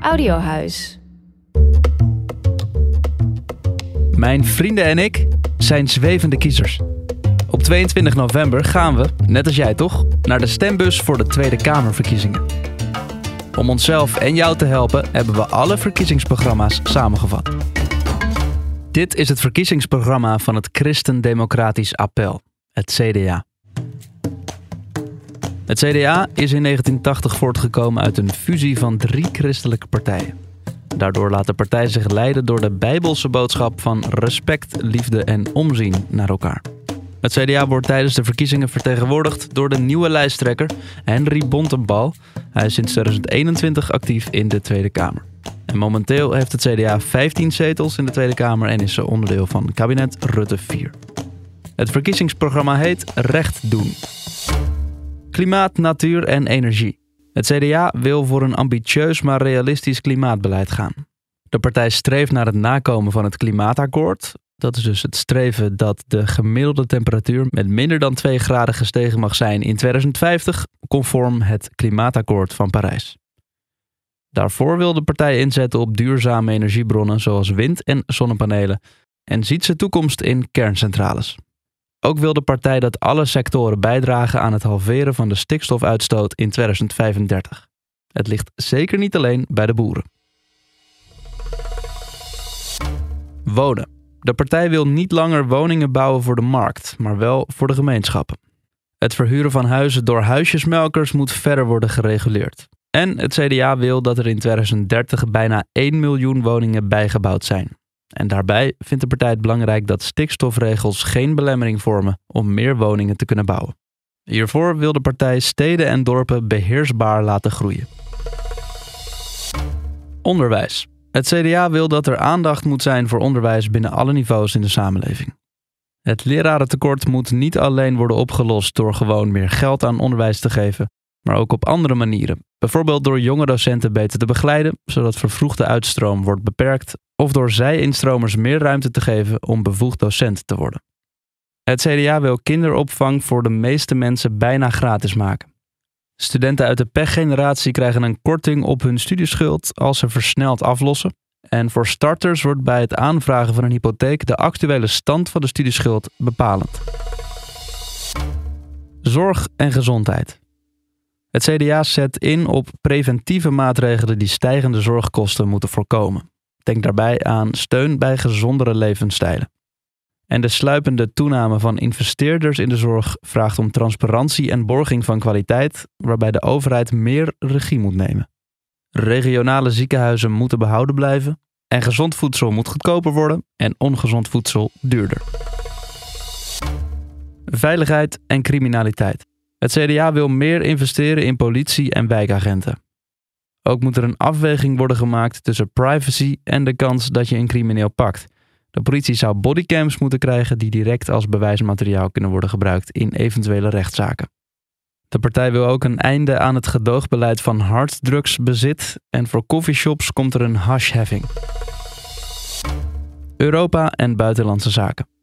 Audiohuis. Mijn vrienden en ik zijn zwevende kiezers. Op 22 november gaan we, net als jij toch, naar de stembus voor de Tweede Kamerverkiezingen. Om onszelf en jou te helpen hebben we alle verkiezingsprogramma's samengevat. Dit is het verkiezingsprogramma van het Christen-Democratisch Appel, het CDA. Het CDA is in 1980 voortgekomen uit een fusie van drie christelijke partijen. Daardoor laat de partij zich leiden door de bijbelse boodschap van respect, liefde en omzien naar elkaar. Het CDA wordt tijdens de verkiezingen vertegenwoordigd door de nieuwe lijsttrekker Henry Bontenbal. Hij is sinds 2021 actief in de Tweede Kamer. En momenteel heeft het CDA 15 zetels in de Tweede Kamer en is ze onderdeel van kabinet Rutte 4. Het verkiezingsprogramma heet Recht doen. Klimaat, natuur en energie. Het CDA wil voor een ambitieus maar realistisch klimaatbeleid gaan. De partij streeft naar het nakomen van het klimaatakkoord. Dat is dus het streven dat de gemiddelde temperatuur met minder dan 2 graden gestegen mag zijn in 2050, conform het klimaatakkoord van Parijs. Daarvoor wil de partij inzetten op duurzame energiebronnen zoals wind- en zonnepanelen en ziet ze toekomst in kerncentrales. Ook wil de partij dat alle sectoren bijdragen aan het halveren van de stikstofuitstoot in 2035. Het ligt zeker niet alleen bij de boeren. Wonen. De partij wil niet langer woningen bouwen voor de markt, maar wel voor de gemeenschappen. Het verhuren van huizen door huisjesmelkers moet verder worden gereguleerd. En het CDA wil dat er in 2030 bijna 1 miljoen woningen bijgebouwd zijn. En daarbij vindt de partij het belangrijk dat stikstofregels geen belemmering vormen om meer woningen te kunnen bouwen. Hiervoor wil de partij steden en dorpen beheersbaar laten groeien. Onderwijs. Het CDA wil dat er aandacht moet zijn voor onderwijs binnen alle niveaus in de samenleving. Het lerarentekort moet niet alleen worden opgelost door gewoon meer geld aan onderwijs te geven, maar ook op andere manieren. Bijvoorbeeld door jonge docenten beter te begeleiden, zodat vervroegde uitstroom wordt beperkt, of door zij-instromers meer ruimte te geven om bevoegd docent te worden. Het CDA wil kinderopvang voor de meeste mensen bijna gratis maken. Studenten uit de pechgeneratie krijgen een korting op hun studieschuld als ze versneld aflossen. En voor starters wordt bij het aanvragen van een hypotheek de actuele stand van de studieschuld bepalend. Zorg en gezondheid. Het CDA zet in op preventieve maatregelen die stijgende zorgkosten moeten voorkomen. Denk daarbij aan steun bij gezondere levensstijlen. En de sluipende toename van investeerders in de zorg vraagt om transparantie en borging van kwaliteit, waarbij de overheid meer regie moet nemen. Regionale ziekenhuizen moeten behouden blijven en gezond voedsel moet goedkoper worden en ongezond voedsel duurder. Veiligheid en criminaliteit. Het CDA wil meer investeren in politie en wijkagenten. Ook moet er een afweging worden gemaakt tussen privacy en de kans dat je een crimineel pakt. De politie zou bodycams moeten krijgen die direct als bewijsmateriaal kunnen worden gebruikt in eventuele rechtszaken. De partij wil ook een einde aan het gedoogbeleid van harddrugsbezit en voor coffeeshops komt er een hashheffing. Europa en buitenlandse zaken.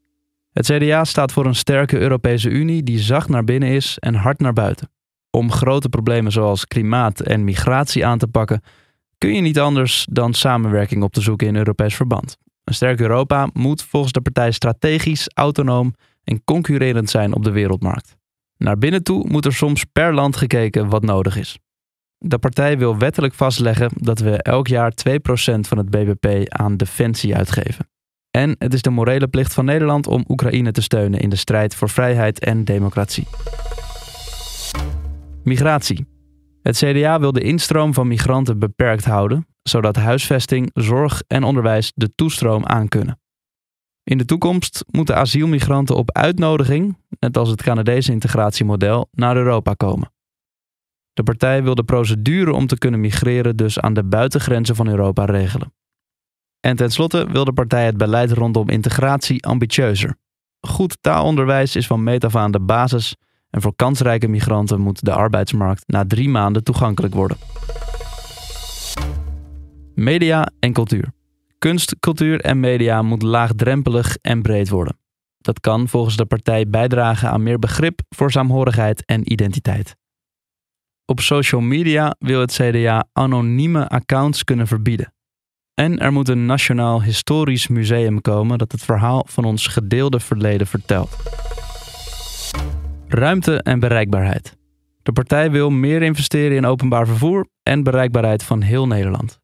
Het CDA staat voor een sterke Europese Unie die zacht naar binnen is en hard naar buiten. Om grote problemen zoals klimaat en migratie aan te pakken, kun je niet anders dan samenwerking op te zoeken in Europees verband. Een sterk Europa moet volgens de partij strategisch, autonoom en concurrerend zijn op de wereldmarkt. Naar binnen toe moet er soms per land gekeken wat nodig is. De partij wil wettelijk vastleggen dat we elk jaar 2% van het BBP aan defensie uitgeven. En het is de morele plicht van Nederland om Oekraïne te steunen in de strijd voor vrijheid en democratie. Migratie. Het CDA wil de instroom van migranten beperkt houden, zodat huisvesting, zorg en onderwijs de toestroom aankunnen. In de toekomst moeten asielmigranten op uitnodiging, net als het Canadese integratiemodel, naar Europa komen. De partij wil de procedure om te kunnen migreren dus aan de buitengrenzen van Europa regelen. En tenslotte wil de partij het beleid rondom integratie ambitieuzer. Goed taalonderwijs is van meet af aan de basis en voor kansrijke migranten moet de arbeidsmarkt na drie maanden toegankelijk worden. Media en cultuur. Kunst, cultuur en media moet laagdrempelig en breed worden. Dat kan volgens de partij bijdragen aan meer begrip voor saamhorigheid en identiteit. Op social media wil het CDA anonieme accounts kunnen verbieden. En er moet een nationaal historisch museum komen dat het verhaal van ons gedeelde verleden vertelt. Ruimte en bereikbaarheid. De partij wil meer investeren in openbaar vervoer en bereikbaarheid van heel Nederland.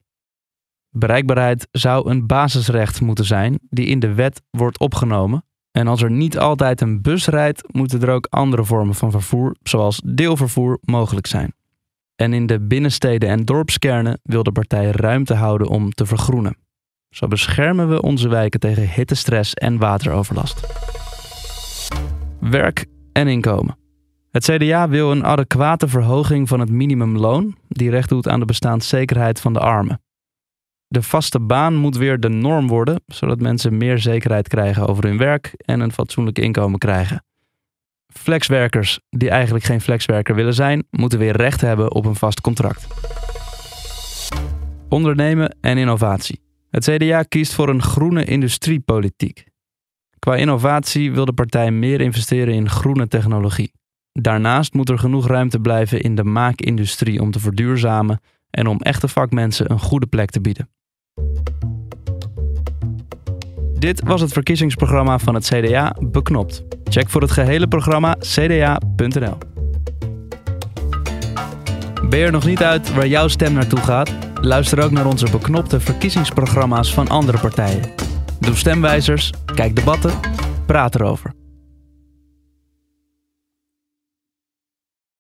Bereikbaarheid zou een basisrecht moeten zijn die in de wet wordt opgenomen. En als er niet altijd een bus rijdt, moeten er ook andere vormen van vervoer, zoals deelvervoer, mogelijk zijn. En in de binnensteden en dorpskernen wil de partij ruimte houden om te vergroenen. Zo beschermen we onze wijken tegen hittestress en wateroverlast. Werk en inkomen. Het CDA wil een adequate verhoging van het minimumloon, die recht doet aan de bestaanszekerheid van de armen. De vaste baan moet weer de norm worden, zodat mensen meer zekerheid krijgen over hun werk en een fatsoenlijk inkomen krijgen. Flexwerkers die eigenlijk geen flexwerker willen zijn, moeten weer recht hebben op een vast contract. Ondernemen en innovatie. Het CDA kiest voor een groene industriepolitiek. Qua innovatie wil de partij meer investeren in groene technologie. Daarnaast moet er genoeg ruimte blijven in de maakindustrie om te verduurzamen en om echte vakmensen een goede plek te bieden. Dit was het verkiezingsprogramma van het CDA Beknopt. Check voor het gehele programma cda.nl. Ben je er nog niet uit waar jouw stem naartoe gaat? Luister ook naar onze beknopte verkiezingsprogramma's van andere partijen. Doe stemwijzers, kijk debatten, praat erover.